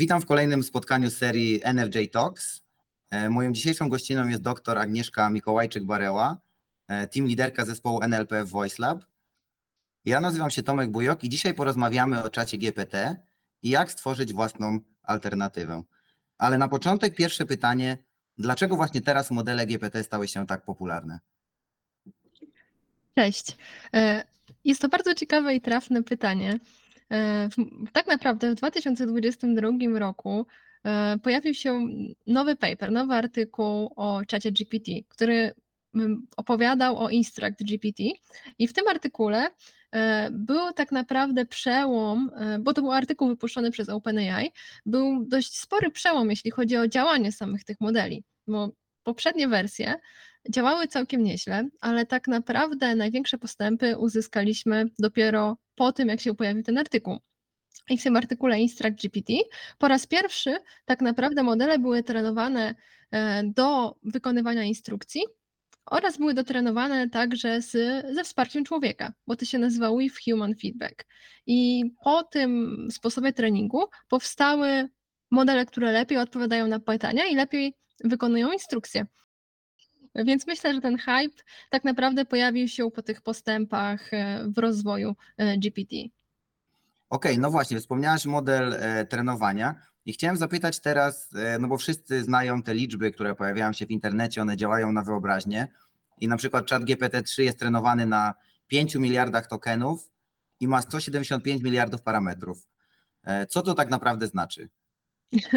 Witam w kolejnym spotkaniu serii NFJ Talks. E, Moją dzisiejszą gościną jest dr Agnieszka Mikołajczyk-Bareła, e, team liderka zespołu NLP w Voice Lab. Ja nazywam się Tomek Bujok i dzisiaj porozmawiamy o czacie GPT i jak stworzyć własną alternatywę. Ale na początek pierwsze pytanie, dlaczego właśnie teraz modele GPT stały się tak popularne? Cześć. E, Jest to bardzo ciekawe i trafne pytanie. E, Tak naprawdę w 2022 roku e, pojawił się nowy paper, nowy artykuł o czacie GPT, który mm, opowiadał o Instruct GPT i w tym artykule e, był tak naprawdę przełom, bo to był artykuł wypuszczony przez OpenAI, był dość spory przełom, jeśli chodzi o działanie samych tych modeli, bo poprzednie wersje działały całkiem nieźle, ale tak naprawdę największe postępy uzyskaliśmy dopiero po tym, jak się pojawił ten artykuł. I w tym artykule Instruct GPT po raz pierwszy tak naprawdę modele były trenowane e, do wykonywania instrukcji oraz były dotrenowane także z, ze wsparciem człowieka, bo to się nazywa With Human Feedback. I po tym sposobie treningu powstały modele, które lepiej odpowiadają na pytania i lepiej wykonują instrukcje. Więc myślę, że ten hype tak naprawdę pojawił się po tych postępach e, w rozwoju e, GPT. Okej, no właśnie, wspomniałaś model e, trenowania i chciałem zapytać teraz, no bo wszyscy znają te liczby, które pojawiają się w internecie, one działają na wyobraźnię i na przykład chat GPT-3 jest trenowany na 5 miliardach tokenów i ma 175 miliardów parametrów. Co to tak naprawdę znaczy?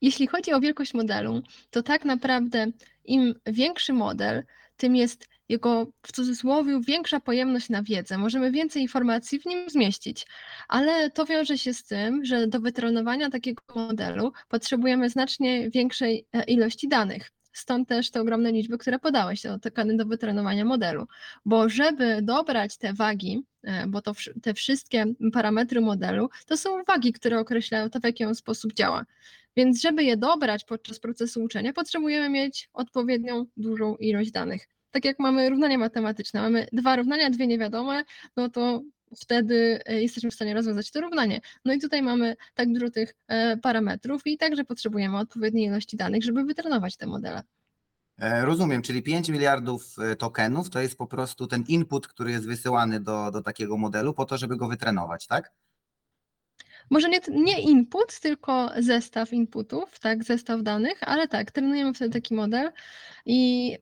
Jeśli chodzi o wielkość modelu, to tak naprawdę im większy model, tym jest jego w cudzysłowie większa pojemność na wiedzę. Możemy więcej informacji w nim zmieścić, ale to wiąże się z tym, że do wytrenowania takiego modelu potrzebujemy znacznie większej e, ilości danych. Stąd też te ogromne liczby, które podałeś, tokeny do wytrenowania modelu. Bo żeby dobrać te wagi, e, bo to te wszystkie parametry modelu, to są wagi, które określają to, w jaki on sposób działa. Więc żeby je dobrać podczas procesu uczenia, potrzebujemy mieć odpowiednią dużą ilość danych. Tak jak mamy równania matematyczne, mamy dwa równania, dwie niewiadome, no to wtedy e, jesteśmy w stanie rozwiązać to równanie. No i tutaj mamy tak dużo tych e, parametrów i także potrzebujemy odpowiedniej ilości danych, żeby wytrenować te modele. E, Rozumiem, czyli 5 miliardów tokenów to jest po prostu ten input, który jest wysyłany do, do takiego modelu po to, żeby go wytrenować, tak? Może nie, nie input, tylko zestaw inputów, tak, zestaw danych, ale tak, trenujemy wtedy taki model i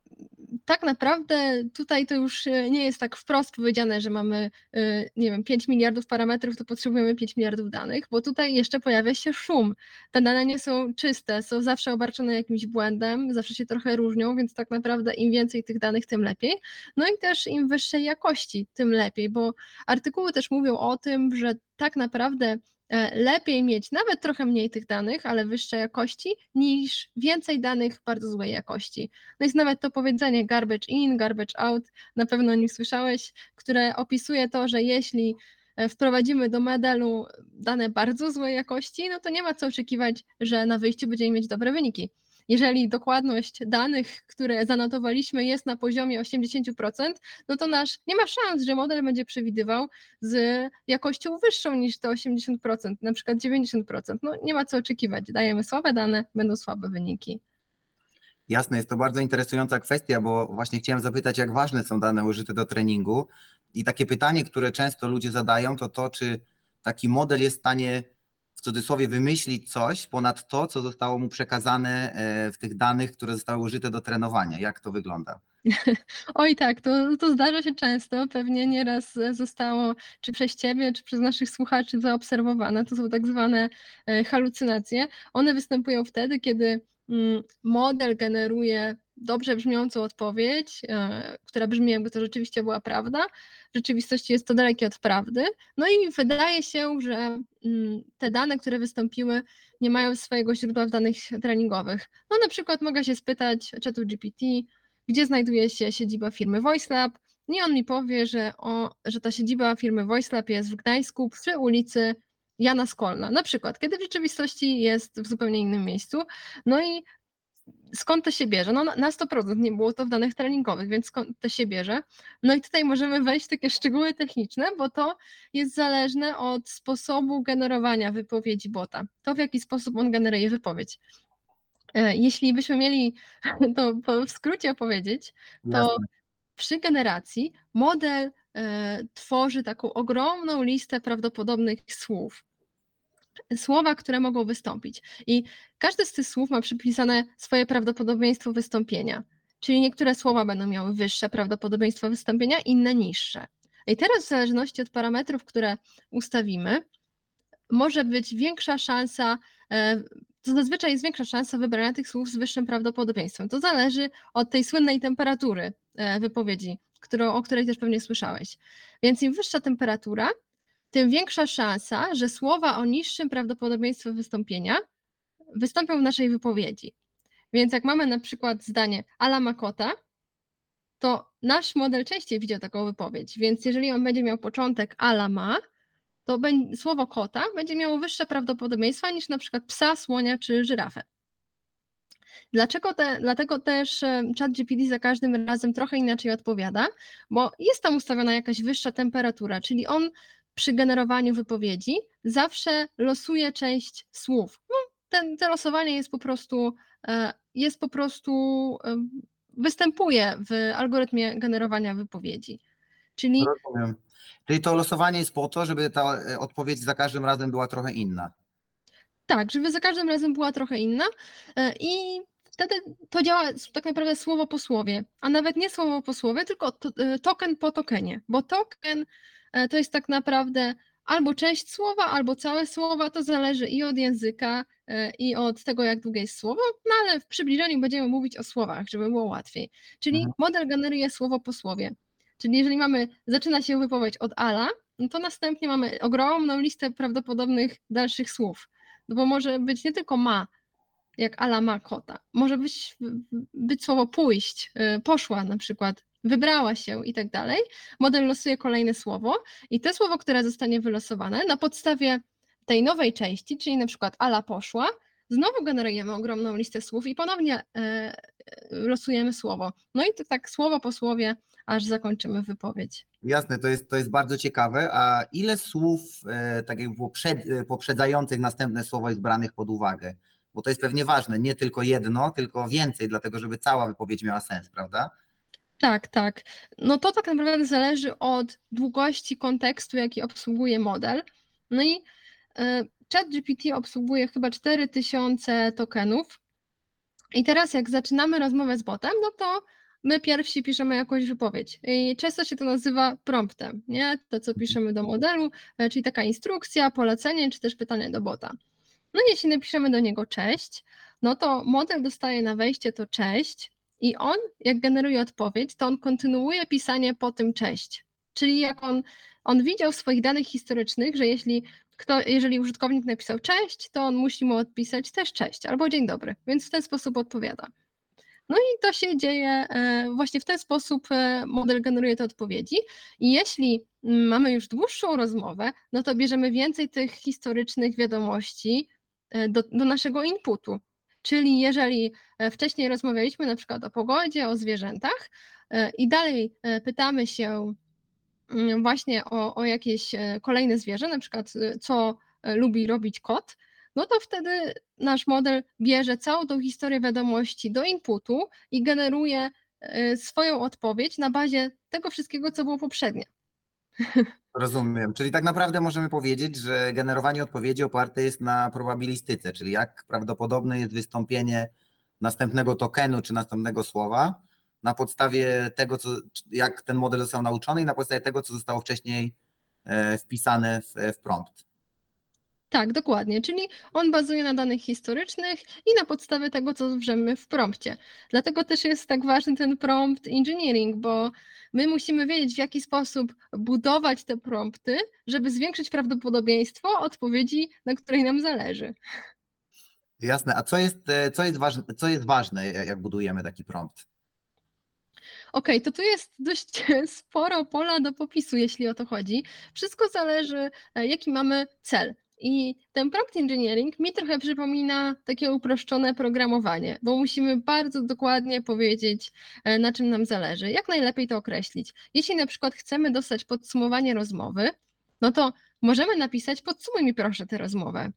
tak naprawdę tutaj to już e, nie jest tak wprost powiedziane, że mamy, e, nie wiem, 5 miliardów parametrów, to potrzebujemy 5 miliardów danych, bo tutaj jeszcze pojawia się szum. Te dane nie są czyste, są zawsze obarczone jakimś błędem, zawsze się trochę różnią, więc tak naprawdę im więcej tych danych, tym lepiej. No i też im wyższej jakości, tym lepiej, bo artykuły też mówią o tym, że tak naprawdę lepiej mieć nawet trochę mniej tych danych, ale wyższej jakości, niż więcej danych bardzo złej jakości. No jest nawet to powiedzenie garbage in, garbage out, na pewno o nim słyszałeś, które opisuje to, że jeśli e, wprowadzimy do modelu dane bardzo złej jakości, no to nie ma co oczekiwać, że na wyjściu będziemy mieć dobre wyniki. Jeżeli dokładność danych, które zanotowaliśmy, jest na poziomie 80%, no to nasz nie ma szans, że model będzie przewidywał z jakością wyższą niż te 80%, na przykład 90%. No nie ma co oczekiwać. Dajemy słabe dane, będą słabe wyniki. Jasne, jest to bardzo interesująca kwestia, bo właśnie chciałem zapytać, jak ważne są dane użyte do treningu. I takie pytanie, które często ludzie zadają, to to, czy taki model jest w stanie w cudzysłowie wymyślić coś ponad to, co zostało mu przekazane e, w tych danych, które zostały użyte do trenowania. Jak to wygląda? Oj tak, to, to zdarza się często, pewnie nieraz zostało czy przez Ciebie, czy przez naszych słuchaczy zaobserwowane. To są tak zwane e, halucynacje. One występują wtedy, kiedy model generuje dobrze brzmiącą odpowiedź, e, która brzmi jakby to rzeczywiście była prawda. W rzeczywistości jest to dalekie od prawdy. No i wydaje się, że mm, te dane, które wystąpiły, nie mają swojego źródła w danych treningowych. No na przykład mogę się spytać czatu GPT, gdzie znajduje się siedziba firmy VoiceLab. I on mi powie, że, o, że ta siedziba firmy VoiceLab jest w Gdańsku przy ulicy Jana Skolna, na przykład, kiedy w rzeczywistości jest w zupełnie innym miejscu. No i skąd to się bierze? No na- na 100% nie było to w danych treningowych, więc skąd to się bierze? No i tutaj możemy wejść w takie szczegóły techniczne, bo to jest zależne od sposobu generowania wypowiedzi bota. To w jaki sposób on generuje wypowiedź. E, Jeśli byśmy mieli to w skrócie powiedzieć, to Jasne. przy generacji model e, tworzy taką ogromną listę prawdopodobnych słów. Słowa, które mogą wystąpić. I każde z tych słów ma przypisane swoje prawdopodobieństwo wystąpienia. Czyli niektóre słowa będą miały wyższe prawdopodobieństwo wystąpienia, inne niższe. I teraz, w zależności od parametrów, które ustawimy, może być większa szansa, e, to zazwyczaj jest większa szansa wybrania tych słów z wyższym prawdopodobieństwem. To zależy od tej słynnej temperatury e, wypowiedzi, którą, o której też pewnie słyszałeś. Więc im wyższa temperatura, tym większa szansa, że słowa o niższym prawdopodobieństwie wystąpienia wystąpią w naszej wypowiedzi. Więc jak mamy na przykład zdanie ala makota, to nasz model częściej widział taką wypowiedź. Więc jeżeli on będzie miał początek ala ma, to słowo kota będzie miało wyższe prawdopodobieństwa niż na przykład psa, słonia czy żyrafę. Dlaczego te, dlatego też ChatGPT za każdym razem trochę inaczej odpowiada, bo jest tam ustawiona jakaś wyższa temperatura, czyli on przy generowaniu wypowiedzi zawsze losuje część słów. No, ten, to losowanie jest po prostu, e, jest po prostu, e, występuje w algorytmie generowania wypowiedzi. Czyli Rozumiem. Czyli to losowanie jest po to, żeby ta e, odpowiedź za każdym razem była trochę inna. Tak, żeby za każdym razem była trochę inna i wtedy to działa tak naprawdę słowo po słowie, a nawet nie słowo po słowie, tylko to, token po tokenie, bo token to jest tak naprawdę albo część słowa, albo całe słowa, to zależy i od języka, e, i od tego, jak długie jest słowo, no ale w przybliżeniu będziemy mówić o słowach, żeby było łatwiej. Czyli Mhm. model generuje słowo po słowie. Czyli jeżeli mamy, zaczyna się wypowiedź od ala, no to następnie mamy ogromną listę prawdopodobnych dalszych słów. No bo może być nie tylko ma, jak ala ma kota. Może być, być słowo pójść, y, poszła na przykład, wybrała się i tak dalej. Model losuje kolejne słowo i to słowo, które zostanie wylosowane na podstawie tej nowej części, czyli na przykład ala poszła, znowu generujemy ogromną listę słów i ponownie e, e, losujemy słowo. No i to tak słowo po słowie, aż zakończymy wypowiedź. Jasne, to jest, to jest bardzo ciekawe. A ile słów, e, tak poprzed, e, poprzedzających następne słowo jest branych pod uwagę? Bo to jest pewnie ważne, nie tylko jedno, tylko więcej, dlatego żeby cała wypowiedź miała sens, prawda? Tak, tak. No to tak naprawdę zależy od długości kontekstu, jaki obsługuje model. No i e, ChatGPT obsługuje chyba 4000 tokenów. I teraz jak zaczynamy rozmowę z botem, no to my pierwsi piszemy jakąś wypowiedź. I często się to nazywa promptem, nie? To, co piszemy do modelu, e, czyli taka instrukcja, polecenie, czy też pytanie do bota. No jeśli napiszemy do niego cześć, no to model dostaje na wejście to cześć i on, jak generuje odpowiedź, to on kontynuuje pisanie po tym cześć. Czyli jak on, on widział w swoich danych historycznych, że jeśli, kto, jeżeli użytkownik napisał cześć, to on musi mu odpisać też cześć albo dzień dobry, więc w ten sposób odpowiada. No i to się dzieje e, właśnie w ten sposób e, model generuje te odpowiedzi. I jeśli mm, mamy już dłuższą rozmowę, no to bierzemy więcej tych historycznych wiadomości e, do, do naszego inputu. Czyli jeżeli e, wcześniej rozmawialiśmy na przykład o pogodzie, o zwierzętach e, i dalej e, pytamy się mm, właśnie o, o jakieś kolejne zwierzę, na przykład co lubi robić kot, no to wtedy nasz model bierze całą tą historię wiadomości do inputu i generuje swoją odpowiedź na bazie tego wszystkiego, co było poprzednio. Rozumiem. Czyli tak naprawdę możemy powiedzieć, że generowanie odpowiedzi oparte jest na probabilistyce, czyli jak prawdopodobne jest wystąpienie następnego tokenu czy następnego słowa na podstawie tego, co, jak ten model został nauczony i na podstawie tego, co zostało wcześniej e, wpisane w, w prompt. Tak, dokładnie. Czyli on bazuje na danych historycznych i na podstawie tego, co wrzemy w prompcie. Dlatego też jest tak ważny ten prompt engineering, bo my musimy wiedzieć, w jaki sposób budować te prompty, żeby zwiększyć prawdopodobieństwo odpowiedzi, na której nam zależy. Jasne. A co jest, e, co jest, ważne, co jest ważne, jak budujemy taki prompt? Okej, to tu jest dość sporo pola do popisu, jeśli o to chodzi. Wszystko zależy, e, jaki mamy cel. I ten prompt engineering mi trochę przypomina takie uproszczone programowanie, bo musimy bardzo dokładnie powiedzieć, e, na czym nam zależy, jak najlepiej to określić. Jeśli na przykład chcemy dostać podsumowanie rozmowy, no to możemy napisać podsumuj mi proszę tę rozmowę,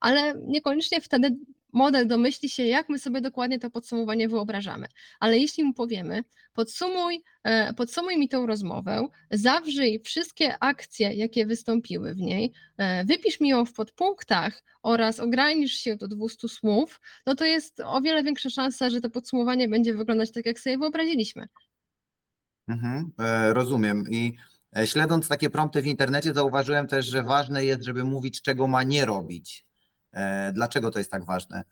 ale niekoniecznie wtedy model domyśli się, jak my sobie dokładnie to podsumowanie wyobrażamy. Ale jeśli mu powiemy, podsumuj, e, podsumuj mi tą rozmowę, zawrzyj wszystkie akcje, jakie wystąpiły w niej, e, wypisz mi ją w podpunktach oraz ogranicz się do 200 słów, no to jest o wiele większa szansa, że to podsumowanie będzie wyglądać tak, jak sobie wyobraziliśmy. Mhm, e, rozumiem. I śledząc takie prompty w internecie, zauważyłem też, że ważne jest, żeby mówić, czego ma nie robić. E, Dlaczego to jest tak ważne?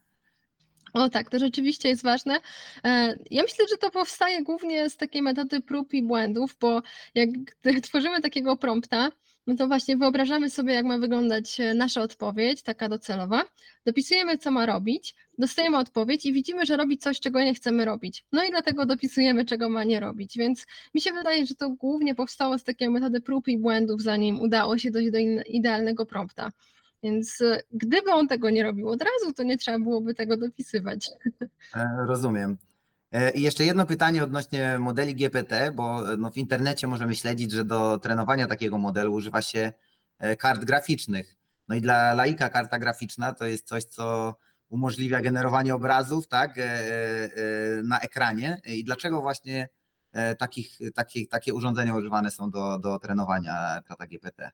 O tak, to rzeczywiście jest ważne. E, Ja myślę, że to powstaje głównie z takiej metody prób i błędów, bo jak tworzymy takiego prompta, no to właśnie wyobrażamy sobie, jak ma wyglądać e, nasza odpowiedź, taka docelowa, dopisujemy, co ma robić, dostajemy odpowiedź i widzimy, że robi coś, czego nie chcemy robić. No i dlatego dopisujemy, czego ma nie robić. Więc mi się wydaje, że to głównie powstało z takiej metody prób i błędów, zanim udało się dojść do idealnego prompta. Więc e, gdyby on tego nie robił od razu, to nie trzeba byłoby tego dopisywać. E, Rozumiem. E, I jeszcze jedno pytanie odnośnie modeli GPT, bo no, w internecie możemy śledzić, że do trenowania takiego modelu używa się kart graficznych. No i dla laika karta graficzna to jest coś, co umożliwia generowanie obrazów tak, na ekranie. I dlaczego właśnie takich, takich, takie urządzenia używane są do, do trenowania czata GPT?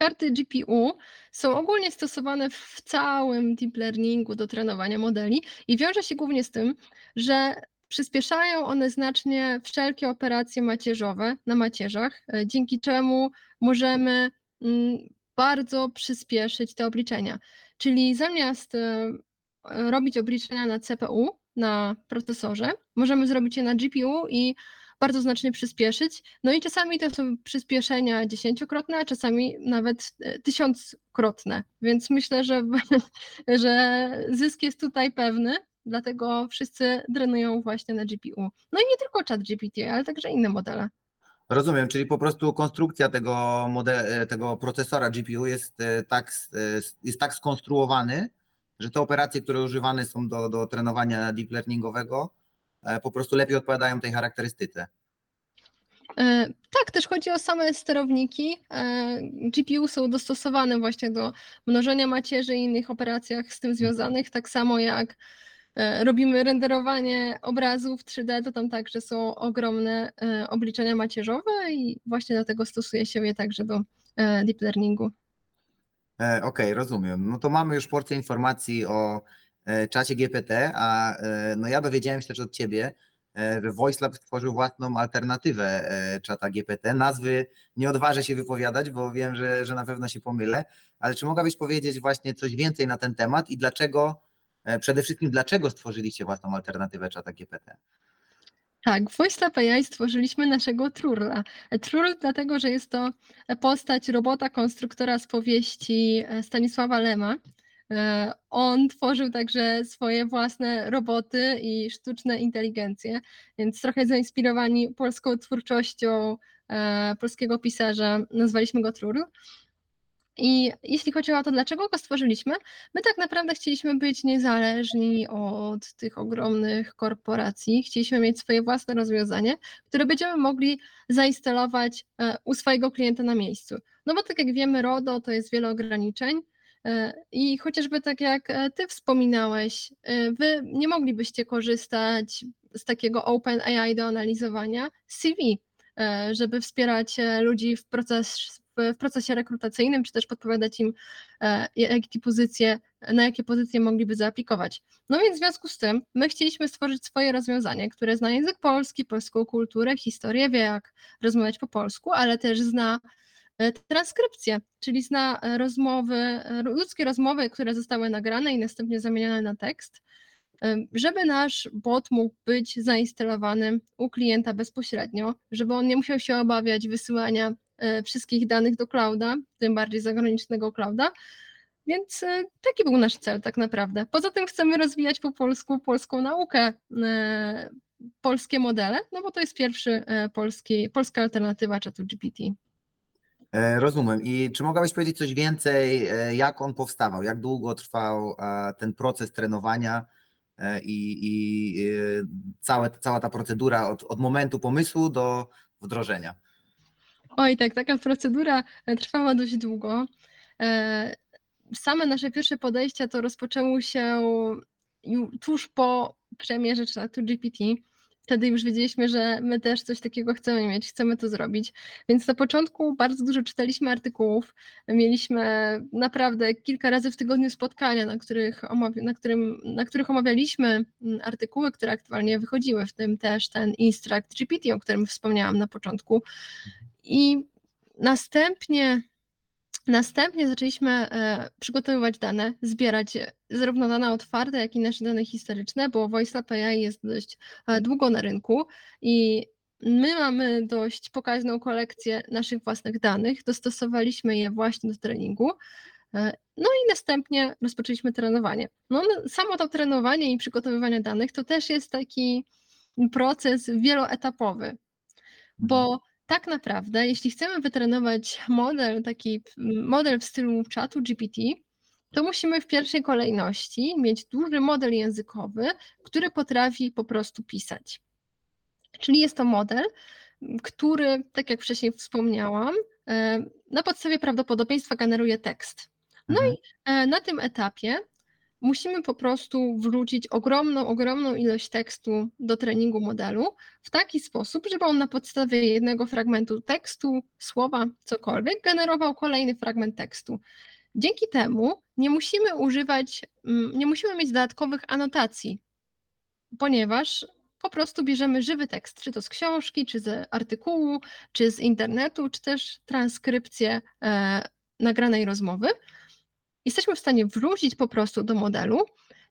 Karty GPU są ogólnie stosowane w całym deep learningu do trenowania modeli i wiąże się głównie z tym, że przyspieszają one znacznie wszelkie operacje macierzowe na macierzach, e, dzięki czemu możemy mm, bardzo przyspieszyć te obliczenia. Czyli zamiast e, robić obliczenia na CPU, na procesorze, możemy zrobić je na GPU i bardzo znacznie przyspieszyć. No i czasami to są przyspieszenia dziesięciokrotne, a czasami nawet e, tysiąckrotne. Więc myślę, że, że zysk jest tutaj pewny, dlatego wszyscy drenują właśnie na GPU. No i nie tylko chat GPT, ale także inne modele. Rozumiem, czyli po prostu konstrukcja tego, mode- tego procesora GPU jest e, tak, e, jest tak skonstruowany, że te operacje, które używane są do, do trenowania deep learningowego, e, po prostu lepiej odpowiadają tej charakterystyce. E, Tak, też chodzi o same sterowniki. E, GPU są dostosowane właśnie do mnożenia macierzy i innych operacjach z tym związanych, tak samo jak e, robimy renderowanie obrazów 3D, to tam także są ogromne e, obliczenia macierzowe i właśnie dlatego stosuje się je także do e, deep learningu. E, Okej, rozumiem. No to mamy już porcję informacji o e, czacie GPT, a e, no ja dowiedziałem się też od Ciebie, e, że VoiceLab stworzył własną alternatywę e, czata GPT. Nazwy nie odważę się wypowiadać, bo wiem, że, że na pewno się pomylę, ale czy mogłabyś powiedzieć właśnie coś więcej na ten temat i dlaczego, e, przede wszystkim dlaczego stworzyliście własną alternatywę czata GPT? Tak, VoiceLab AI stworzyliśmy naszego Trurla. Trurl dlatego, że jest to postać robota konstruktora z powieści e, Stanisława Lema. E, On tworzył także swoje własne roboty i sztuczne inteligencje, więc trochę zainspirowani polską twórczością e, polskiego pisarza nazwaliśmy go Trurl. I jeśli chodzi o to, dlaczego go stworzyliśmy, my tak naprawdę chcieliśmy być niezależni od tych ogromnych korporacji. Chcieliśmy mieć swoje własne rozwiązanie, które będziemy mogli zainstalować e, u swojego klienta na miejscu. No bo tak jak wiemy, RODO to jest wiele ograniczeń. E, I chociażby tak jak e, ty wspominałeś, e, wy nie moglibyście korzystać z takiego OpenAI do analizowania CV, żeby wspierać ludzi w, proces, w procesie rekrutacyjnym, czy też podpowiadać im, jakie pozycje, na jakie pozycje mogliby zaaplikować. No więc w związku z tym my chcieliśmy stworzyć swoje rozwiązanie, które zna język polski, polską kulturę, historię, wie jak rozmawiać po polsku, ale też zna transkrypcję, czyli zna e, rozmowy, e, ludzkie rozmowy, które zostały nagrane i następnie zamienione na tekst, e, żeby nasz bot mógł być zainstalowany u klienta bezpośrednio, żeby on nie musiał się obawiać wysyłania e, wszystkich danych do clouda, tym bardziej zagranicznego clouda. Więc e, taki był nasz cel tak naprawdę. Poza tym chcemy rozwijać po polsku polską naukę, e, polskie modele, no bo to jest pierwszy e, polski, polska alternatywa czatu GPT. E, Rozumiem. I czy mogłabyś powiedzieć coś więcej, e, jak on powstawał, jak długo trwał e, ten proces trenowania e, i, i e, całe, cała ta procedura od, od momentu pomysłu do wdrożenia? Oj, tak, taka procedura e, trwała dość długo. E, Same nasze pierwsze podejścia to rozpoczęło się tuż po premierze czatu GPT. Wtedy już wiedzieliśmy, że my też coś takiego chcemy mieć, chcemy to zrobić. Więc na początku bardzo dużo czytaliśmy artykułów. Mieliśmy naprawdę kilka razy w tygodniu spotkania, na których, omawia- na którym, na których omawialiśmy mm, artykuły, które aktualnie wychodziły, w tym też ten Instruct GPT, o którym wspomniałam na początku. I następnie, następnie zaczęliśmy e, przygotowywać dane, zbierać e, zarówno dane otwarte, jak i nasze dane historyczne, bo VoiceLab AI jest dość e, długo na rynku i my mamy dość pokaźną kolekcję naszych własnych danych, dostosowaliśmy je właśnie do treningu. No i następnie rozpoczęliśmy trenowanie. No, no, samo to trenowanie i przygotowywanie danych to też jest taki proces wieloetapowy, bo tak naprawdę, jeśli chcemy wytrenować model, taki model w stylu czatu GPT, to musimy w pierwszej kolejności mieć duży model językowy, który potrafi po prostu pisać. Czyli jest to model, który, tak jak wcześniej wspomniałam, e, na podstawie prawdopodobieństwa generuje tekst. No Mhm. i e, na tym etapie musimy po prostu wrzucić ogromną, ogromną ilość tekstu do treningu modelu w taki sposób, żeby on na podstawie jednego fragmentu tekstu, słowa, cokolwiek, generował kolejny fragment tekstu. Dzięki temu nie musimy używać, mm, nie musimy mieć dodatkowych anotacji, ponieważ po prostu bierzemy żywy tekst, czy to z książki, czy z artykułu, czy z internetu, czy też transkrypcję e, nagranej rozmowy. Jesteśmy w stanie wrzucić po prostu do modelu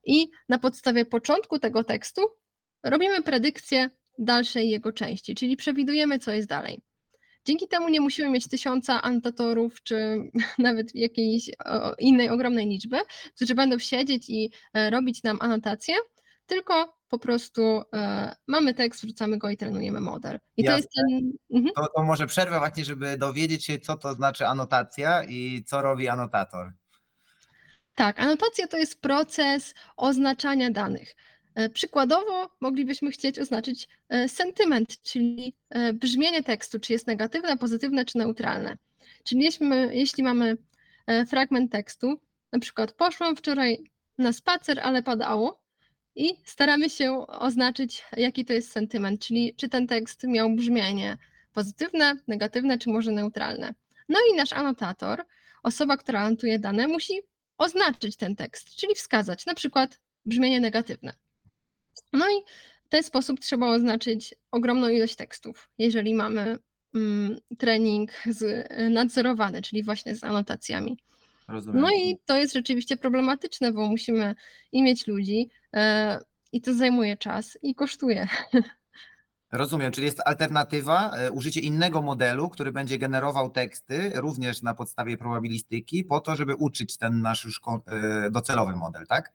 i na podstawie początku tego tekstu robimy predykcję dalszej jego części, czyli przewidujemy, co jest dalej. Dzięki temu nie musimy mieć tysiąca anotatorów, czy nawet jakiejś innej ogromnej liczby, którzy będą siedzieć i e, robić nam anotacje, tylko po prostu e, mamy tekst, wrzucamy go i trenujemy model. I to jest ten. Mhm. To, to może przerwę właśnie, żeby dowiedzieć się, co to znaczy anotacja i co robi anotator. Tak, anotacja to jest proces oznaczania danych. E, Przykładowo moglibyśmy chcieć oznaczyć e, sentyment, czyli e, brzmienie tekstu, czy jest negatywne, pozytywne, czy neutralne. Czyli jeśli, jeśli mamy fragment tekstu, na przykład poszłam wczoraj na spacer, ale padało i staramy się oznaczyć, jaki to jest sentyment, czyli czy ten tekst miał brzmienie pozytywne, negatywne, czy może neutralne. No i nasz anotator, osoba, która anotuje dane, musi oznaczyć ten tekst, czyli wskazać na przykład brzmienie negatywne. No i w ten sposób trzeba oznaczyć ogromną ilość tekstów, jeżeli mamy mm, trening z, nadzorowany, czyli właśnie z anotacjami. Rozumiem. No i to jest rzeczywiście problematyczne, bo musimy i mieć ludzi e, i to zajmuje czas i kosztuje. Rozumiem, czyli jest alternatywa, e, użycie innego modelu, który będzie generował teksty również na podstawie probabilistyki, po to, żeby uczyć ten nasz już e, docelowy model, tak?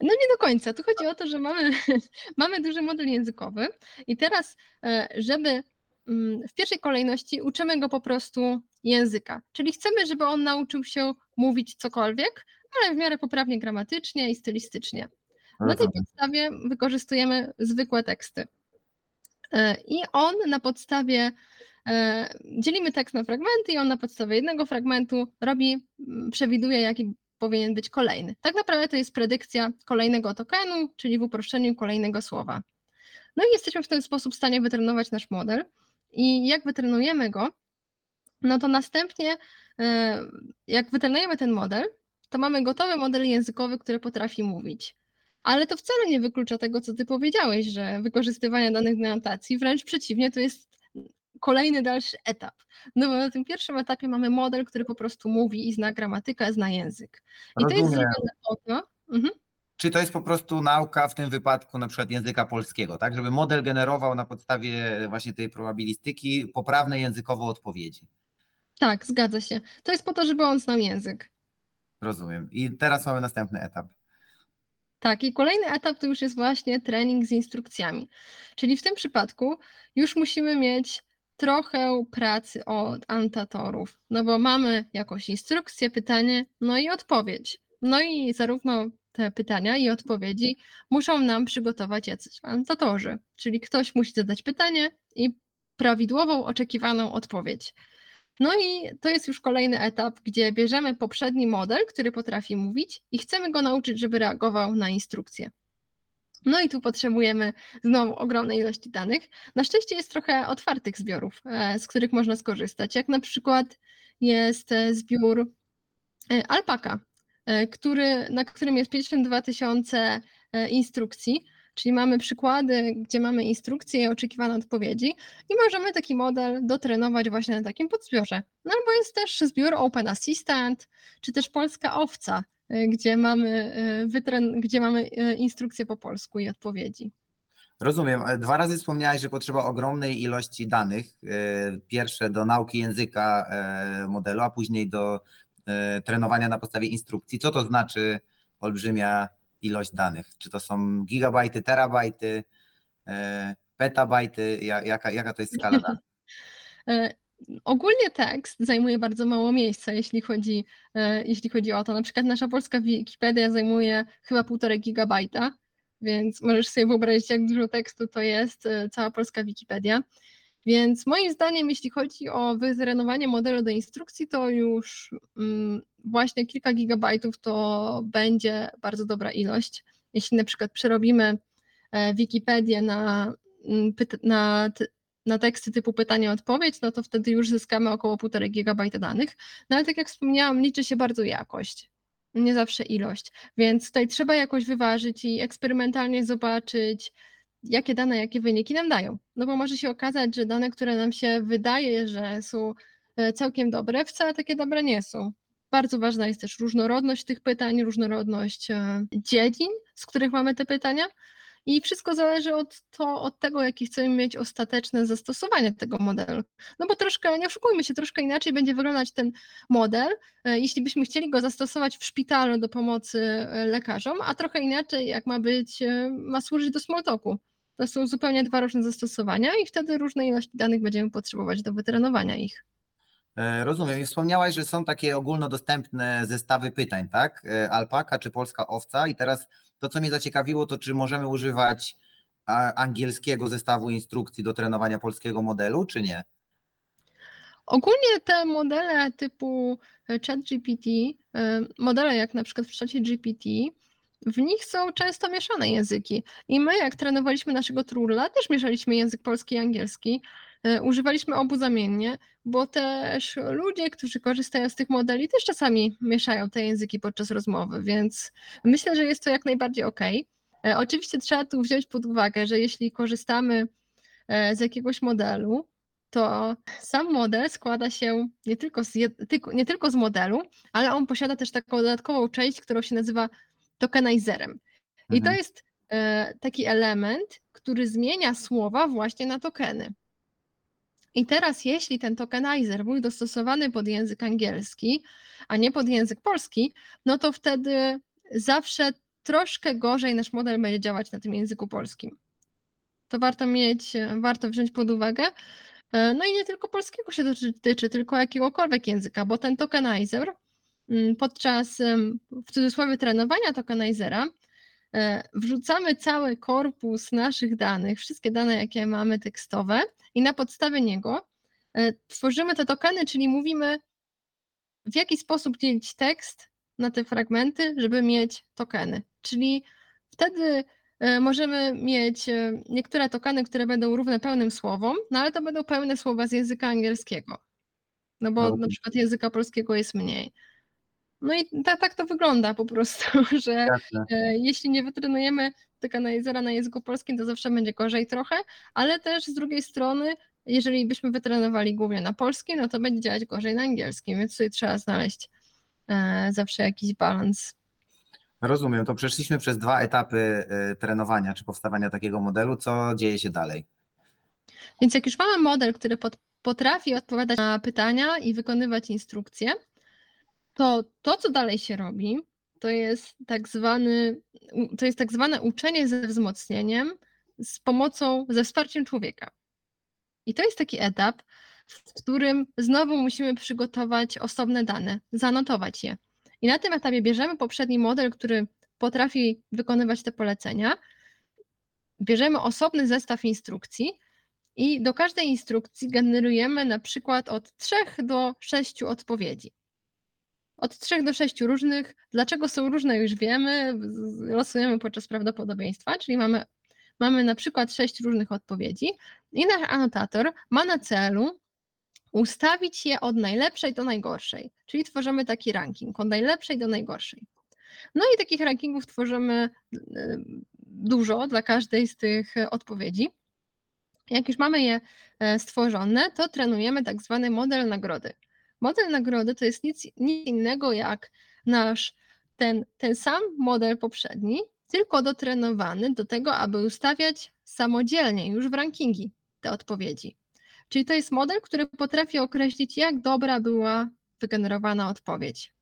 No nie do końca. Tu chodzi o to, że mamy, mamy duży model językowy i teraz, e, żeby mm, w pierwszej kolejności uczymy go po prostu języka. Czyli chcemy, żeby on nauczył się mówić cokolwiek, ale w miarę poprawnie gramatycznie i stylistycznie. Na tej podstawie wykorzystujemy zwykłe teksty. E, I on na podstawie, e, dzielimy tekst na fragmenty i on na podstawie jednego fragmentu robi, przewiduje jaki powinien być kolejny. Tak naprawdę to jest predykcja kolejnego tokenu, czyli w uproszczeniu kolejnego słowa. No i jesteśmy w ten sposób w stanie wytrenować nasz model i jak wytrenujemy go, no to następnie e, jak wytrenujemy ten model, to mamy gotowy model językowy, który potrafi mówić. Ale to wcale nie wyklucza tego, co ty powiedziałeś, że wykorzystywanie danych do anotacji, wręcz przeciwnie, to jest kolejny dalszy etap. No bo na tym pierwszym etapie mamy model, który po prostu mówi i zna gramatykę, zna język. I to jest Rozumiem. zrobione po to, mhm. Czy to jest po prostu nauka w tym wypadku na przykład języka polskiego, tak? Żeby model generował na podstawie właśnie tej probabilistyki poprawne językowo odpowiedzi. tak, zgadza się. To jest po to, żeby on znał język. Rozumiem. I teraz mamy następny etap. Tak, i kolejny etap to już jest właśnie trening z instrukcjami. Czyli w tym przypadku już musimy mieć trochę pracy od annotatorów, no bo mamy jakąś instrukcję, pytanie, no i odpowiedź. No i zarówno te pytania i odpowiedzi muszą nam przygotować jacyś annotatorzy, czyli ktoś musi zadać pytanie i prawidłową, oczekiwaną odpowiedź. No i to jest już kolejny etap, gdzie bierzemy poprzedni model, który potrafi mówić i chcemy go nauczyć, żeby reagował na instrukcje. No i tu potrzebujemy znowu ogromnej ilości danych. Na szczęście jest trochę otwartych zbiorów, e, z których można skorzystać, jak na przykład jest e, zbiór e, Alpaka, który, na którym jest 52 tysiące instrukcji, czyli mamy przykłady, gdzie mamy instrukcje i oczekiwane odpowiedzi i możemy taki model dotrenować właśnie na takim podzbiorze. No albo jest też zbiór Open Assistant, czy też Polska Owca, y, gdzie mamy, y, wytren- gdzie mamy y, instrukcje po polsku i odpowiedzi. Rozumiem. Dwa razy wspomniałeś, że potrzeba ogromnej ilości danych. Pierwsze do nauki języka modelu, a później do trenowania na podstawie instrukcji. Co to znaczy olbrzymia ilość danych? Czy to są gigabajty, terabajty, e, petabajty? Ja- Jaka, jaka to jest skala danych? E, Ogólnie tekst zajmuje bardzo mało miejsca, jeśli chodzi, e, jeśli chodzi o to. Na przykład nasza polska Wikipedia zajmuje chyba półtorej gigabajta, więc możesz sobie wyobrazić, jak dużo tekstu to jest cała polska Wikipedia. Więc moim zdaniem, jeśli chodzi o wytrenowanie modelu do instrukcji, to już mm, właśnie kilka gigabajtów to będzie bardzo dobra ilość. Jeśli na przykład przerobimy e, Wikipedię na, mm, na, na teksty typu pytanie-odpowiedź, no to wtedy już zyskamy około 1,5 gigabajta danych. No ale tak jak wspomniałam, liczy się bardzo jakość, nie zawsze ilość. Więc tutaj trzeba jakoś wyważyć i eksperymentalnie zobaczyć, jakie dane, jakie wyniki nam dają. No bo może się okazać, że dane, które nam się wydaje, że są e, całkiem dobre, wcale takie dobre nie są. Bardzo ważna jest też różnorodność tych pytań, różnorodność e, dziedzin, z których mamy te pytania. I wszystko zależy od, to, od tego, jakie chcemy mieć ostateczne zastosowanie tego modelu. No bo troszkę, nie oszukujmy się, troszkę inaczej będzie wyglądać ten model, e, jeśli byśmy chcieli go zastosować w szpitalu do pomocy e, lekarzom, a trochę inaczej, jak ma być, ma służyć do smalltalku. To są zupełnie dwa różne zastosowania i wtedy różne ilości danych będziemy potrzebować do wytrenowania ich. E, Rozumiem. I wspomniałaś, że są takie ogólnodostępne zestawy pytań, tak? E, Alpaka czy polska owca. I teraz to, co mnie zaciekawiło, to czy możemy używać angielskiego zestawu instrukcji do trenowania polskiego modelu, czy nie? Ogólnie te modele typu ChatGPT, e, modele jak na przykład w czacie GPT, w nich są często mieszane języki. I my, jak trenowaliśmy naszego Trurla, też mieszaliśmy język polski i angielski. E, Używaliśmy obu zamiennie, bo też ludzie, którzy korzystają z tych modeli, też czasami mieszają te języki podczas rozmowy, więc myślę, że jest to jak najbardziej ok. Oczywiście trzeba tu wziąć pod uwagę, że jeśli korzystamy e, z jakiegoś modelu, to sam model składa się nie tylko z, nie tylko z modelu, ale on posiada też taką dodatkową część, którą się nazywa tokenizerem. I to Mhm. jest e, taki element, który zmienia słowa właśnie na tokeny. I teraz, jeśli ten tokenizer był dostosowany pod język angielski, a nie pod język polski, no to wtedy zawsze troszkę gorzej nasz model będzie działać na tym języku polskim. To warto mieć, warto wziąć pod uwagę. No i nie tylko polskiego się dotyczy, tylko jakiegokolwiek języka, bo ten tokenizer mm, podczas w cudzysłowie trenowania tokenizera wrzucamy cały korpus naszych danych, wszystkie dane, jakie mamy tekstowe i na podstawie niego e, tworzymy te tokeny, czyli mówimy w jaki sposób dzielić tekst na te fragmenty, żeby mieć tokeny. Czyli wtedy e, możemy mieć e, niektóre tokeny, które będą równe pełnym słowom, no ale to będą pełne słowa z języka angielskiego. No bo No. na przykład języka polskiego jest mniej. No i tak, tak to wygląda po prostu, że e, jeśli nie wytrenujemy tokenizera na języku polskim, to zawsze będzie gorzej trochę, ale też z drugiej strony, jeżeli byśmy wytrenowali głównie na polskim, no to będzie działać gorzej na angielskim, więc tutaj trzeba znaleźć e, zawsze jakiś balans. Rozumiem. To przeszliśmy przez dwa etapy e, trenowania czy powstawania takiego modelu. Co dzieje się dalej? Więc jak już mamy model, który pot- potrafi odpowiadać na pytania i wykonywać instrukcje, to to, co dalej się robi, to jest tak zwany, to jest tak zwane uczenie ze wzmocnieniem z pomocą, ze wsparciem człowieka. I to jest taki etap, w którym znowu musimy przygotować osobne dane, zanotować je. I na tym etapie bierzemy poprzedni model, który potrafi wykonywać te polecenia, bierzemy osobny zestaw instrukcji i do każdej instrukcji generujemy na przykład od 3 do 6 odpowiedzi. Od 3 do 6 różnych. Dlaczego są różne, już wiemy, losujemy podczas prawdopodobieństwa, czyli mamy, mamy na przykład 6 różnych odpowiedzi i nasz anotator ma na celu ustawić je od najlepszej do najgorszej, czyli tworzymy taki ranking od najlepszej do najgorszej. No i takich rankingów tworzymy y, dużo dla każdej z tych e, odpowiedzi. Jak już mamy je e, stworzone, to trenujemy tak zwany model nagrody. Model nagrody to jest nic, nic innego jak nasz ten, ten sam model poprzedni, tylko dotrenowany do tego, aby ustawiać samodzielnie już w rankingi te odpowiedzi. Czyli to jest model, który potrafi określić, jak dobra była wygenerowana odpowiedź.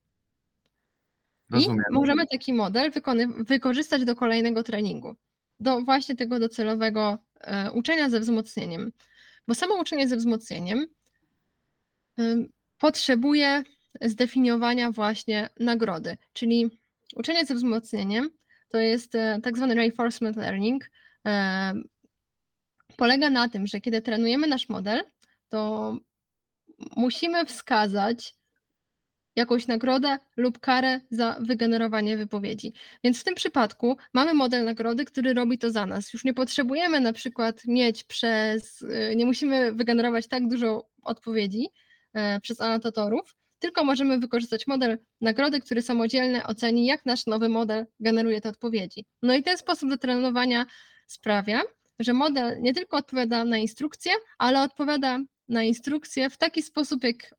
Rozumiem. I możemy taki model wykorzystać do kolejnego treningu, do właśnie tego docelowego e, uczenia ze wzmocnieniem. Bo samo uczenie ze wzmocnieniem potrzebuje zdefiniowania właśnie nagrody, czyli uczenie ze wzmocnieniem to jest e, tak zwany reinforcement learning. e, Polega na tym, że kiedy trenujemy nasz model, to musimy wskazać jakąś nagrodę lub karę za wygenerowanie wypowiedzi. Więc w tym przypadku mamy model nagrody, który robi to za nas. Już nie potrzebujemy na przykład mieć przez, y, nie musimy wygenerować tak dużo odpowiedzi e, przez anotatorów, tylko możemy wykorzystać model nagrody, który samodzielnie oceni, jak nasz nowy model generuje te odpowiedzi. No i ten sposób do trenowania sprawia, że model nie tylko odpowiada na instrukcje, ale odpowiada na instrukcje w taki sposób, jak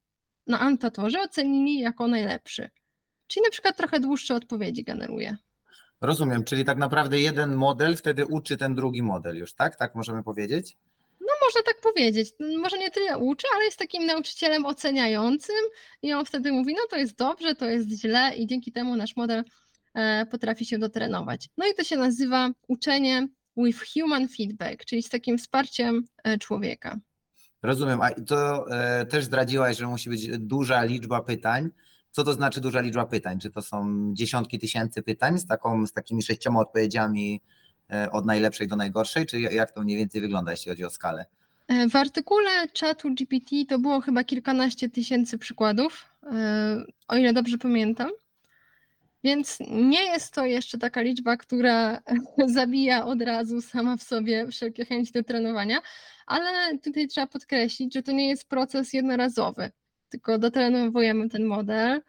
na anotatorze ocenili jako najlepszy. Czyli na przykład trochę dłuższe odpowiedzi generuje. Rozumiem, czyli tak naprawdę jeden model wtedy uczy ten drugi model już, tak? Tak możemy powiedzieć? Można tak powiedzieć. Może nie tyle uczy, ale jest takim nauczycielem oceniającym i on wtedy mówi, no to jest dobrze, to jest źle i dzięki temu nasz model e, potrafi się dotrenować. No i to się nazywa uczenie with human feedback, czyli z takim wsparciem e, człowieka. Rozumiem, a to e, też zdradziłaś, że musi być duża liczba pytań. Co to znaczy duża liczba pytań? Czy to są dziesiątki tysięcy pytań z, taką, z takimi sześcioma odpowiedziami e, od najlepszej do najgorszej, czy jak to mniej więcej wygląda, jeśli chodzi o skalę? E, W artykule czatu GPT to było chyba kilkanaście tysięcy przykładów, e, o ile dobrze pamiętam. Więc nie jest to jeszcze taka liczba, która zabija od razu sama w sobie wszelkie chęci do trenowania, ale tutaj trzeba podkreślić, że to nie jest proces jednorazowy, tylko dotrenowujemy ten model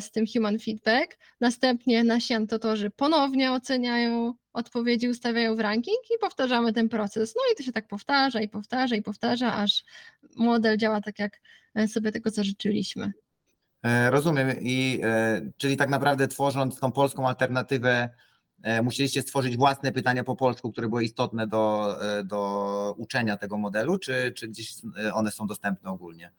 z tym human feedback. Następnie nasi anotorzy ponownie oceniają odpowiedzi, ustawiają w ranking i powtarzamy ten proces. No i to się tak powtarza i powtarza i powtarza, aż model działa tak, jak e, sobie tego zażyczyliśmy. E, Rozumiem. I e, czyli tak naprawdę tworząc tą polską alternatywę, e, musieliście stworzyć własne pytania po polsku, które były istotne do, e, do uczenia tego modelu, czy, czy gdzieś e, one są dostępne ogólnie?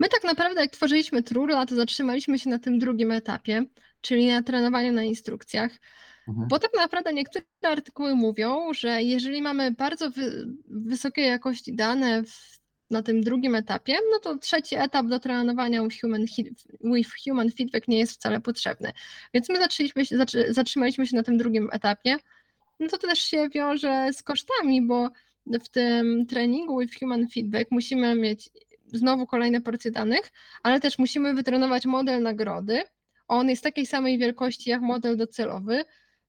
My tak naprawdę, jak tworzyliśmy Trurla, to zatrzymaliśmy się na tym drugim etapie, czyli na trenowaniu na instrukcjach, Mhm. bo tak naprawdę niektóre artykuły mówią, że jeżeli mamy bardzo wy, wysokiej jakości dane w, na tym drugim etapie, no to trzeci etap do trenowania with human, with human feedback nie jest wcale potrzebny. Więc my zaczęliśmy zatrzymaliśmy się na tym drugim etapie. No to też się wiąże z kosztami, bo w tym treningu with human feedback musimy mieć znowu kolejne porcje danych, ale też musimy wytrenować model nagrody. On jest takiej samej wielkości jak model docelowy,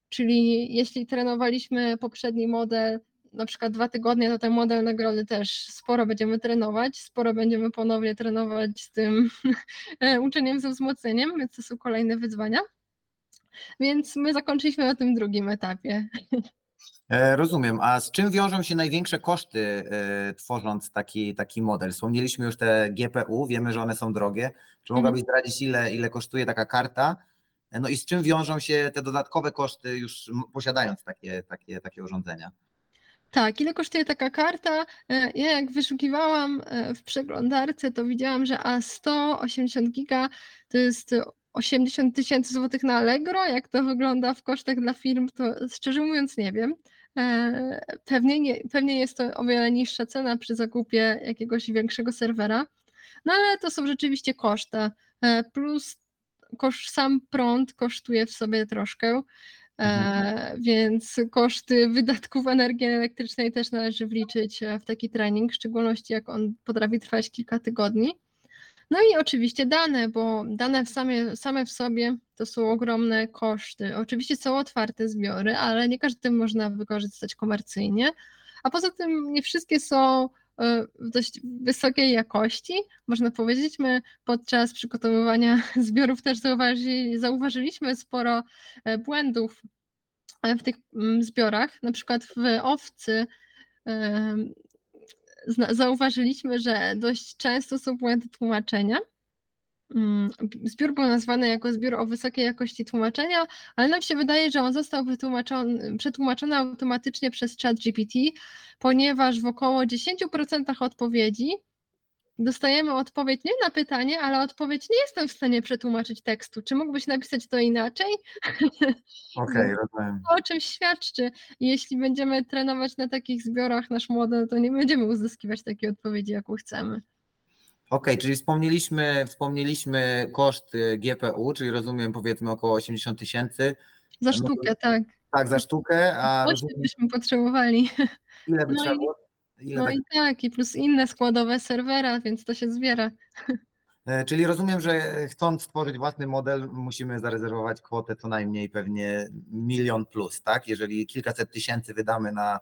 czyli jeśli trenowaliśmy poprzedni model na przykład dwa tygodnie, to ten model nagrody też sporo będziemy trenować, sporo będziemy ponownie trenować z tym uczeniem ze wzmocnieniem, więc to są kolejne wyzwania. Więc my zakończyliśmy na tym drugim etapie. E, Rozumiem. A z czym wiążą się największe koszty e, tworząc taki, taki model? Wspomnieliśmy już te GPU, wiemy, że one są drogie. Czy mogłabyś zdradzić, ile, ile kosztuje taka karta? E, No i z czym wiążą się te dodatkowe koszty, już posiadając takie, takie, takie urządzenia? Tak, ile kosztuje taka karta? Ja jak wyszukiwałam w przeglądarce, to widziałam, że A180 giga to jest 80 tysięcy złotych na Allegro. Jak to wygląda w kosztach dla firm, to szczerze mówiąc nie wiem. E, Pewnie, nie, pewnie jest to o wiele niższa cena przy zakupie jakiegoś większego serwera, no ale to są rzeczywiście koszty. E, Plus koszt, sam prąd kosztuje w sobie troszkę, e, więc koszty wydatków energii elektrycznej też należy wliczyć w taki trening, w szczególności jak on potrafi trwać kilka tygodni. No i oczywiście dane, bo dane same, same w sobie to są ogromne koszty. Oczywiście są otwarte zbiory, ale nie każdy można wykorzystać komercyjnie. A poza tym nie wszystkie są e, w dość wysokiej jakości. Można powiedzieć, my podczas przygotowywania zbiorów też zauważy, zauważyliśmy sporo e, błędów e, w tych mm, zbiorach. Na przykład w owcy zauważyliśmy, że dość często są błędy tłumaczenia. Mm, Zbiór był nazwany jako zbiór o wysokiej jakości tłumaczenia, ale nam się wydaje, że on został przetłumaczony automatycznie przez ChatGPT, ponieważ w około 10% odpowiedzi dostajemy odpowiedź nie na pytanie, ale odpowiedź nie jestem w stanie przetłumaczyć tekstu. Czy mógłbyś napisać to inaczej? Okej, rozumiem. To o czymś świadczy. Jeśli będziemy trenować na takich zbiorach nasz model, to nie będziemy uzyskiwać takiej odpowiedzi, jaką chcemy. Okej, czyli wspomnieliśmy, wspomnieliśmy koszt y, GPU, czyli rozumiem powiedzmy około 80 tysięcy. Za No sztukę, tak. Tak, za sztukę, a Ośmiu byśmy potrzebowali. ile by no trzeba było? Ile No tak, i tak, i plus inne składowe serwera, więc to się zbiera. E, Czyli rozumiem, że chcąc stworzyć własny model, musimy zarezerwować kwotę co najmniej pewnie milion plus, tak? Jeżeli kilkaset tysięcy wydamy na,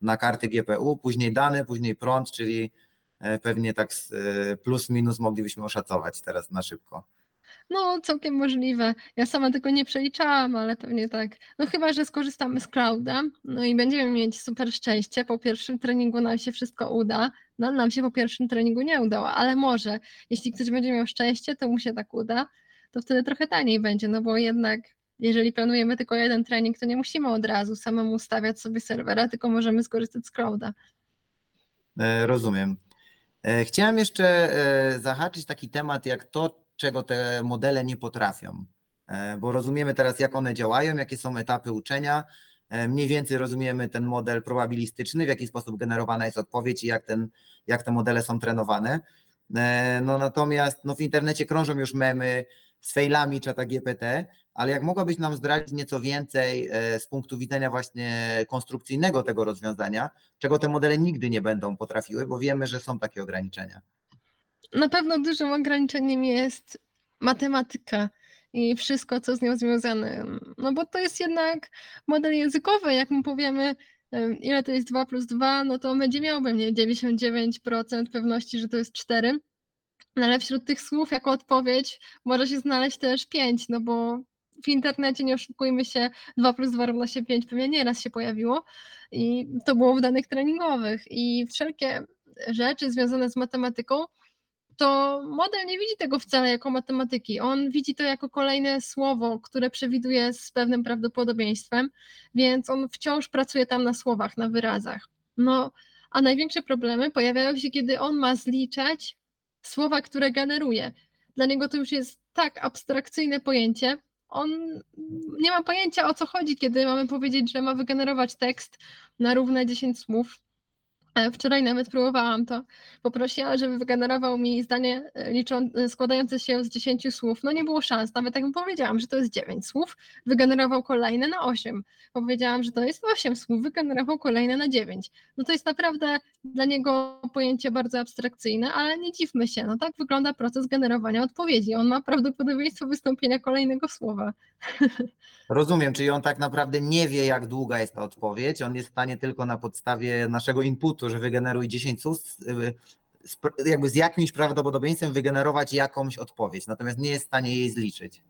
na karty GPU, później dane, później prąd, czyli e, pewnie tak e, plus minus moglibyśmy oszacować teraz na szybko. No, całkiem możliwe. Ja sama tego nie przeliczałam, ale pewnie tak. No chyba, że skorzystamy z clouda, no i będziemy mieć super szczęście. Po pierwszym treningu nam się wszystko uda. No, nam się po pierwszym treningu nie udało, ale może, jeśli ktoś będzie miał szczęście, to mu się tak uda, to wtedy trochę taniej będzie, no bo jednak jeżeli planujemy tylko jeden trening, to nie musimy od razu samemu ustawiać sobie serwera, tylko możemy skorzystać z clouda. E, Rozumiem. E, Chciałem jeszcze e, zahaczyć taki temat jak to, czego te modele nie potrafią, E, bo rozumiemy teraz, jak one działają, jakie są etapy uczenia. E, Mniej więcej rozumiemy ten model probabilistyczny, w jaki sposób generowana jest odpowiedź i jak, ten, jak te modele są trenowane. E, No natomiast no, w internecie krążą już memy z failami czata GPT, ale jak mogłabyś nam zdradzić nieco więcej z punktu widzenia właśnie konstrukcyjnego tego rozwiązania, czego te modele nigdy nie będą potrafiły, bo wiemy, że są takie ograniczenia. Na pewno dużym ograniczeniem jest matematyka i wszystko, co z nią związane. No bo to jest jednak model językowy. Jak mu powiemy, em, ile to jest 2 plus 2, no to będzie miał pewnie 99% pewności, że to jest 4. No ale wśród tych słów, jako odpowiedź, może się znaleźć też 5, no bo w internecie, nie oszukujmy się, 2 plus 2 równa się 5 pewnie nieraz się pojawiło i to było w danych treningowych. I wszelkie rzeczy związane z matematyką to model nie widzi tego wcale jako matematyki. On widzi to jako kolejne słowo, które przewiduje z pewnym prawdopodobieństwem, więc on wciąż pracuje tam na słowach, na wyrazach. No, a największe problemy pojawiają się, kiedy on ma zliczać słowa, które generuje. Dla niego to już jest tak abstrakcyjne pojęcie. On nie ma pojęcia o co chodzi, kiedy mamy powiedzieć, że ma wygenerować tekst na równe 10 słów. E, Wczoraj nawet próbowałam to. Poprosiła, żeby wygenerował mi zdanie e, liczą, e, składające się z 10 słów. No nie było szans. Nawet jak powiedziałam, że to jest 9 słów, wygenerował kolejne na 8. Powiedziałam, że to jest 8 słów, wygenerował kolejne na 9. No to jest naprawdę dla niego pojęcie bardzo abstrakcyjne, ale nie dziwmy się. No tak wygląda proces generowania odpowiedzi. On ma prawdopodobieństwo wystąpienia kolejnego słowa. Rozumiem, czyli on tak naprawdę nie wie, jak długa jest ta odpowiedź. On jest w stanie tylko na podstawie naszego inputu, że wygeneruj 10 słów, y, sp- jakby z jakimś prawdopodobieństwem wygenerować jakąś odpowiedź, natomiast nie jest w stanie jej zliczyć.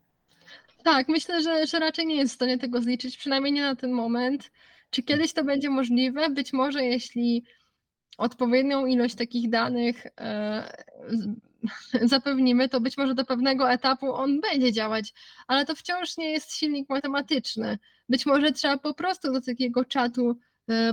Tak, myślę, że, że raczej nie jest w stanie tego zliczyć, przynajmniej nie na ten moment. Czy kiedyś to będzie możliwe? Być może, jeśli odpowiednią ilość takich danych e, zapewnimy, to być może do pewnego etapu on będzie działać, ale to wciąż nie jest silnik matematyczny. Być może trzeba po prostu do takiego czatu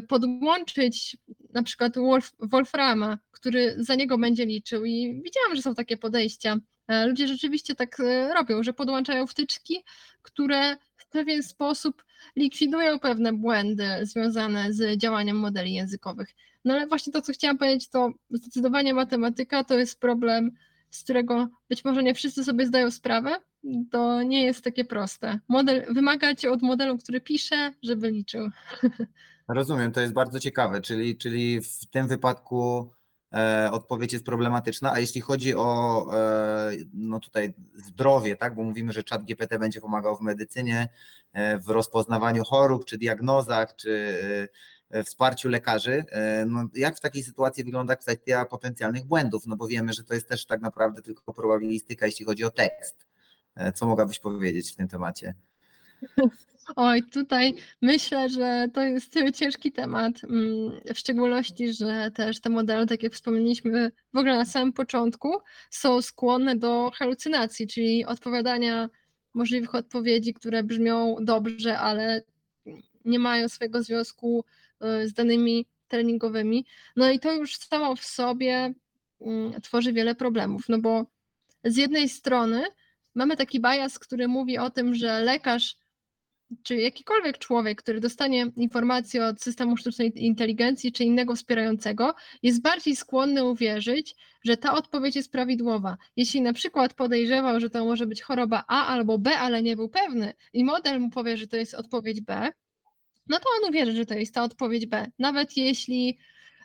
podłączyć na przykład Wolf, Wolframa, który za niego będzie liczył i widziałam, że są takie podejścia. E, Ludzie rzeczywiście tak e, robią, że podłączają wtyczki, które w pewien sposób likwidują pewne błędy związane z działaniem modeli językowych. No ale właśnie to, co chciałam powiedzieć, to zdecydowanie matematyka to jest problem, z którego być może nie wszyscy sobie zdają sprawę. To nie jest takie proste. Model wymagać od modelu, który pisze, żeby liczył. Rozumiem, to jest bardzo ciekawe, czyli, czyli w tym wypadku e, odpowiedź jest problematyczna, a jeśli chodzi o e, no tutaj zdrowie, tak, bo mówimy, że czat GPT będzie pomagał w medycynie, e, w rozpoznawaniu chorób, czy diagnozach, czy e, wsparciu lekarzy, e, no jak w takiej sytuacji wygląda kwestia potencjalnych błędów, no bo wiemy, że to jest też tak naprawdę tylko probabilistyka, jeśli chodzi o tekst. E, Co mogłabyś powiedzieć w tym temacie? Oj, tutaj myślę, że to jest ciężki temat, mm, w szczególności, że też te modele, tak jak wspomnieliśmy w ogóle na samym początku, są skłonne do halucynacji, czyli odpowiadania możliwych odpowiedzi, które brzmią dobrze, ale nie mają swojego związku y, z danymi treningowymi. No i to już samo w sobie mm, tworzy wiele problemów, no bo z jednej strony mamy taki bias, który mówi o tym, że lekarz czy jakikolwiek człowiek, który dostanie informację od systemu sztucznej inteligencji czy innego wspierającego, jest bardziej skłonny uwierzyć, że ta odpowiedź jest prawidłowa. Jeśli na przykład podejrzewał, że to może być choroba A albo B, ale nie był pewny i model mu powie, że to jest odpowiedź B, no to on uwierzy, że to jest ta odpowiedź B. Nawet jeśli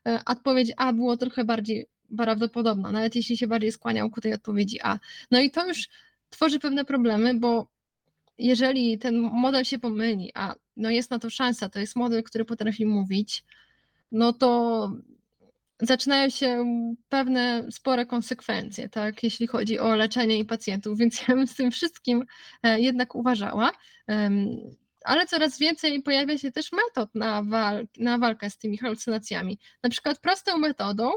e, odpowiedź A było trochę bardziej prawdopodobna, nawet jeśli się bardziej skłaniał ku tej odpowiedzi A. No i to już tworzy pewne problemy, bo jeżeli ten model się pomyli, a no jest na to szansa, to jest model, który potrafi mówić, no to zaczynają się pewne spore konsekwencje, tak, jeśli chodzi o leczenie i pacjentów, więc ja bym z tym wszystkim e, jednak uważała. Ale coraz więcej pojawia się też metod na, na walkę z tymi halucynacjami. Na przykład prostą metodą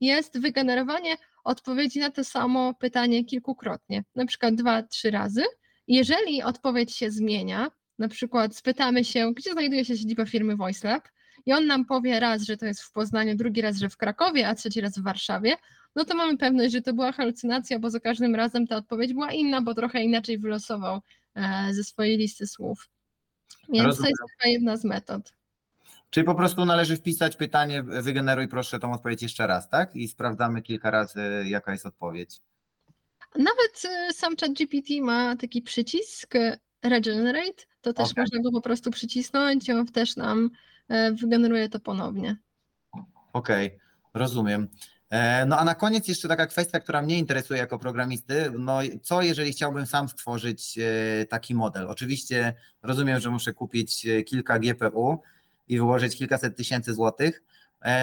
jest wygenerowanie odpowiedzi na to samo pytanie kilkukrotnie, na przykład dwa, trzy razy. Jeżeli odpowiedź się zmienia, na przykład spytamy się, gdzie znajduje się siedziba firmy VoiceLab i on nam powie raz, że to jest w Poznaniu, drugi raz, że w Krakowie, a trzeci raz w Warszawie, no to mamy pewność, że to była halucynacja, bo za każdym razem ta odpowiedź była inna, bo trochę inaczej wylosował e, ze swojej listy słów. Więc to Rozumiem. jest chyba jedna z metod. Czyli po prostu należy wpisać pytanie, wygeneruj proszę tą odpowiedź jeszcze raz, tak? I sprawdzamy kilka razy, jaka jest odpowiedź. Nawet e, sam ChatGPT ma taki przycisk e, Regenerate, to też Okej. można go po prostu przycisnąć i on też nam e, wygeneruje to ponownie. Okej, rozumiem. E, No a na koniec jeszcze taka kwestia, która mnie interesuje jako programisty. No co jeżeli chciałbym sam stworzyć e, taki model? Oczywiście rozumiem, że muszę kupić e, kilka GPU i wyłożyć kilkaset tysięcy złotych,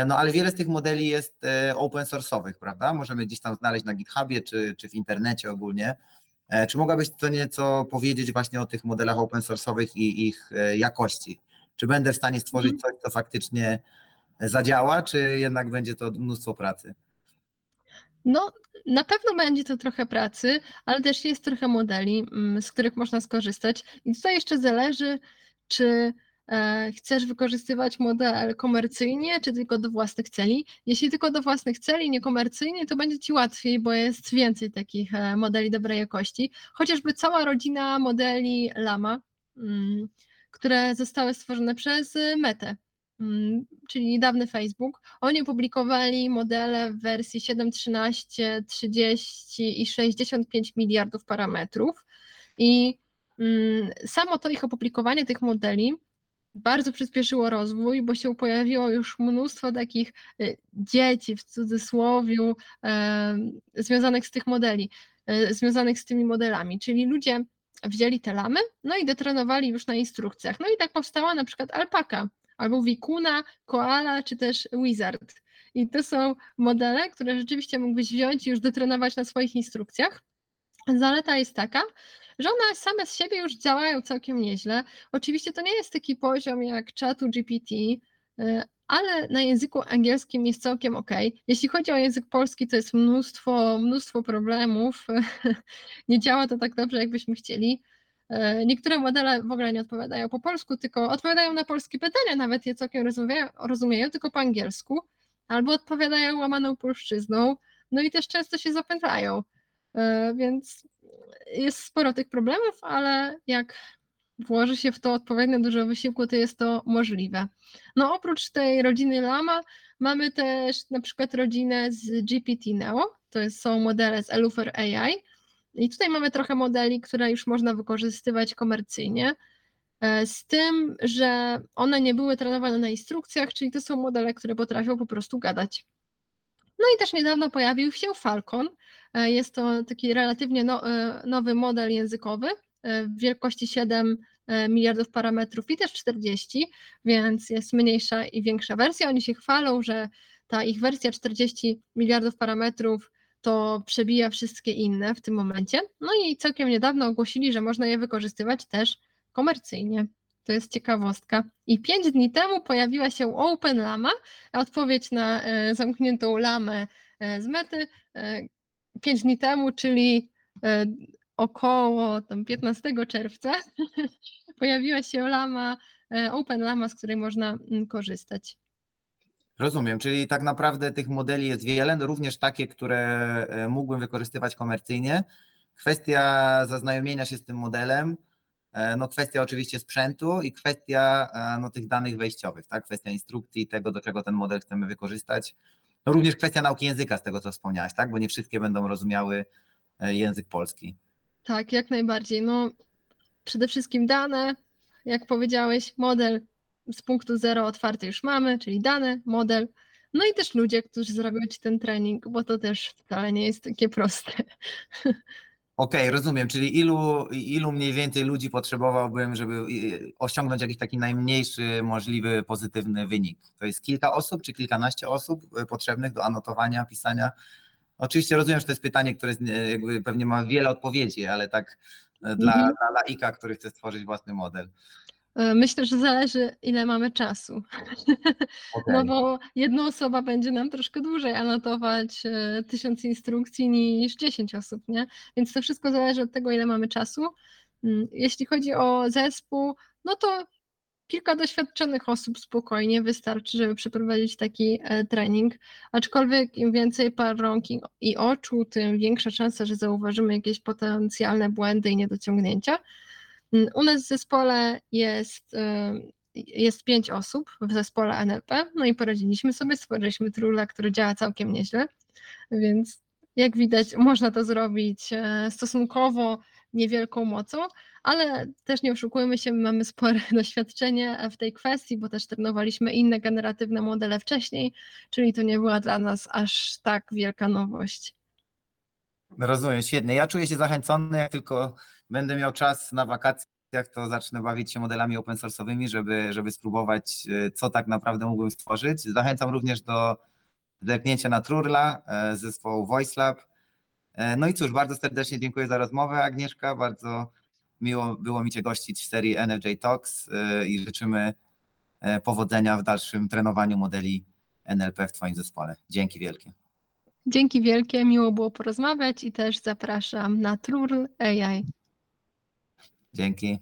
no ale wiele z tych modeli jest e, open source'owych, prawda? Możemy gdzieś tam znaleźć na GitHubie czy, czy w internecie ogólnie. E, Czy mogłabyś co nieco powiedzieć właśnie o tych modelach open source'owych i ich e, jakości? Czy będę w stanie stworzyć coś, co faktycznie zadziała, czy jednak będzie to mnóstwo pracy? No, na pewno będzie to trochę pracy, ale też jest trochę modeli, mm, z których można skorzystać. I tutaj jeszcze zależy, czy e, chcesz wykorzystywać model komercyjnie, czy tylko do własnych celi. Jeśli tylko do własnych celi, niekomercyjnie, to będzie Ci łatwiej, bo jest więcej takich e, modeli dobrej jakości. Chociażby cała rodzina modeli Lama, mm, które zostały stworzone przez y, Metę, mm, czyli dawny Facebook. Oni opublikowali modele w wersji 7, 13, 30 i 65 miliardów parametrów. I mm, samo to ich opublikowanie tych modeli bardzo przyspieszyło rozwój, bo się pojawiło już mnóstwo takich y, dzieci w cudzysłowiu e, związanych z tych modeli, e, związanych z tymi modelami. Czyli ludzie wzięli te lamy, no i detrenowali już na instrukcjach. No i tak powstała na przykład alpaka, albo wikuna, koala, czy też wizard. I to są modele, które rzeczywiście mógłbyś wziąć i już detrenować na swoich instrukcjach. Zaleta jest taka, że one same z siebie już działają całkiem nieźle. Oczywiście to nie jest taki poziom jak czatu GPT, y, ale na języku angielskim jest całkiem ok. Jeśli chodzi o język polski, to jest mnóstwo, mnóstwo problemów. Nie działa to tak dobrze, jakbyśmy chcieli. E, Niektóre modele w ogóle nie odpowiadają po polsku, tylko odpowiadają na polskie pytania, nawet je całkiem rozumieją, rozumieją tylko po angielsku, albo odpowiadają łamaną polszczyzną, no i też często się zapętlają. E, Więc jest sporo tych problemów, ale jak włoży się w to odpowiednio dużo wysiłku, to jest to możliwe. No oprócz tej rodziny Lama mamy też na przykład rodzinę z GPT-Neo, to jest, są modele z Elufer AI i tutaj mamy trochę modeli, które już można wykorzystywać komercyjnie, e, z tym, że one nie były trenowane na instrukcjach, czyli to są modele, które potrafią po prostu gadać. No i też niedawno pojawił się Falcon. E, Jest to taki relatywnie no, e, nowy model językowy e, w wielkości 7 e, miliardów parametrów i też 40, więc jest mniejsza i większa wersja. Oni się chwalą, że ta ich wersja 40 miliardów parametrów to przebija wszystkie inne w tym momencie. No i całkiem niedawno ogłosili, że można je wykorzystywać też komercyjnie. To jest ciekawostka. I pięć dni temu pojawiła się Open Lama, odpowiedź na e, zamkniętą lamę e, z mety. E, pięć dni temu, czyli około tam 15 czerwca, pojawiła się lama, Open Lama, z której można mm, korzystać. Rozumiem, czyli tak naprawdę tych modeli jest wiele, no również takie, które mógłbym wykorzystywać komercyjnie. Kwestia zaznajomienia się z tym modelem, no kwestia oczywiście sprzętu i kwestia e, no, tych danych wejściowych, tak? kwestia instrukcji, tego do czego ten model chcemy wykorzystać. No również kwestia nauki języka z tego, co wspomniałaś, tak? bo nie wszystkie będą rozumiały e, język polski. Tak, jak najbardziej. No, przede wszystkim dane, jak powiedziałeś, model z punktu zero otwarty już mamy, czyli dane, model. No i też ludzie, którzy zrobią ci ten trening, bo to też wcale nie jest takie proste. Okej, rozumiem, czyli ilu, ilu mniej więcej ludzi potrzebowałbym, żeby e, osiągnąć jakiś taki najmniejszy możliwy pozytywny wynik? To jest kilka osób czy kilkanaście osób e, potrzebnych do anotowania, pisania? Oczywiście rozumiem, że to jest pytanie, które jest, e, jakby pewnie ma wiele odpowiedzi, ale tak dla, Mhm. dla laika, który chce stworzyć własny model. E, Myślę, że zależy, ile mamy czasu. No Okej. bo jedna osoba będzie nam troszkę dłużej anotować e, tysiąc instrukcji niż 10 osób, nie? Więc to wszystko zależy od tego, ile mamy czasu. Mm, Jeśli chodzi o zespół, no to kilka doświadczonych osób spokojnie wystarczy, żeby przeprowadzić taki e, trening. Aczkolwiek im więcej par rąk i oczu, tym większa szansa, że zauważymy jakieś potencjalne błędy i niedociągnięcia. Mm, U nas w zespole jest, e, jest pięć osób w zespole NLP, no i poradziliśmy sobie, stworzyliśmy trula, który działa całkiem nieźle, więc jak widać można to zrobić e, stosunkowo niewielką mocą, ale też nie oszukujmy się, my mamy spore doświadczenie w tej kwestii, bo też trenowaliśmy inne generatywne modele wcześniej, czyli to nie była dla nas aż tak wielka nowość. Rozumiem, świetnie. Ja czuję się zachęcony, jak tylko będę miał czas na wakacjach, to zacznę bawić się modelami open source'owymi, żeby, żeby spróbować, e, co tak naprawdę mógłbym stworzyć. Zachęcam również do zerknięcia na Trurla e, z zespołu VoiceLab. E, No i cóż, bardzo serdecznie dziękuję za rozmowę, Agnieszka. Bardzo miło było mi Cię gościć w serii NFJ Talks e, i życzymy e, powodzenia w dalszym trenowaniu modeli NLP w Twoim zespole. Dzięki wielkie. Dzięki wielkie, miło było porozmawiać i też zapraszam na Trurl AI. Dzięki.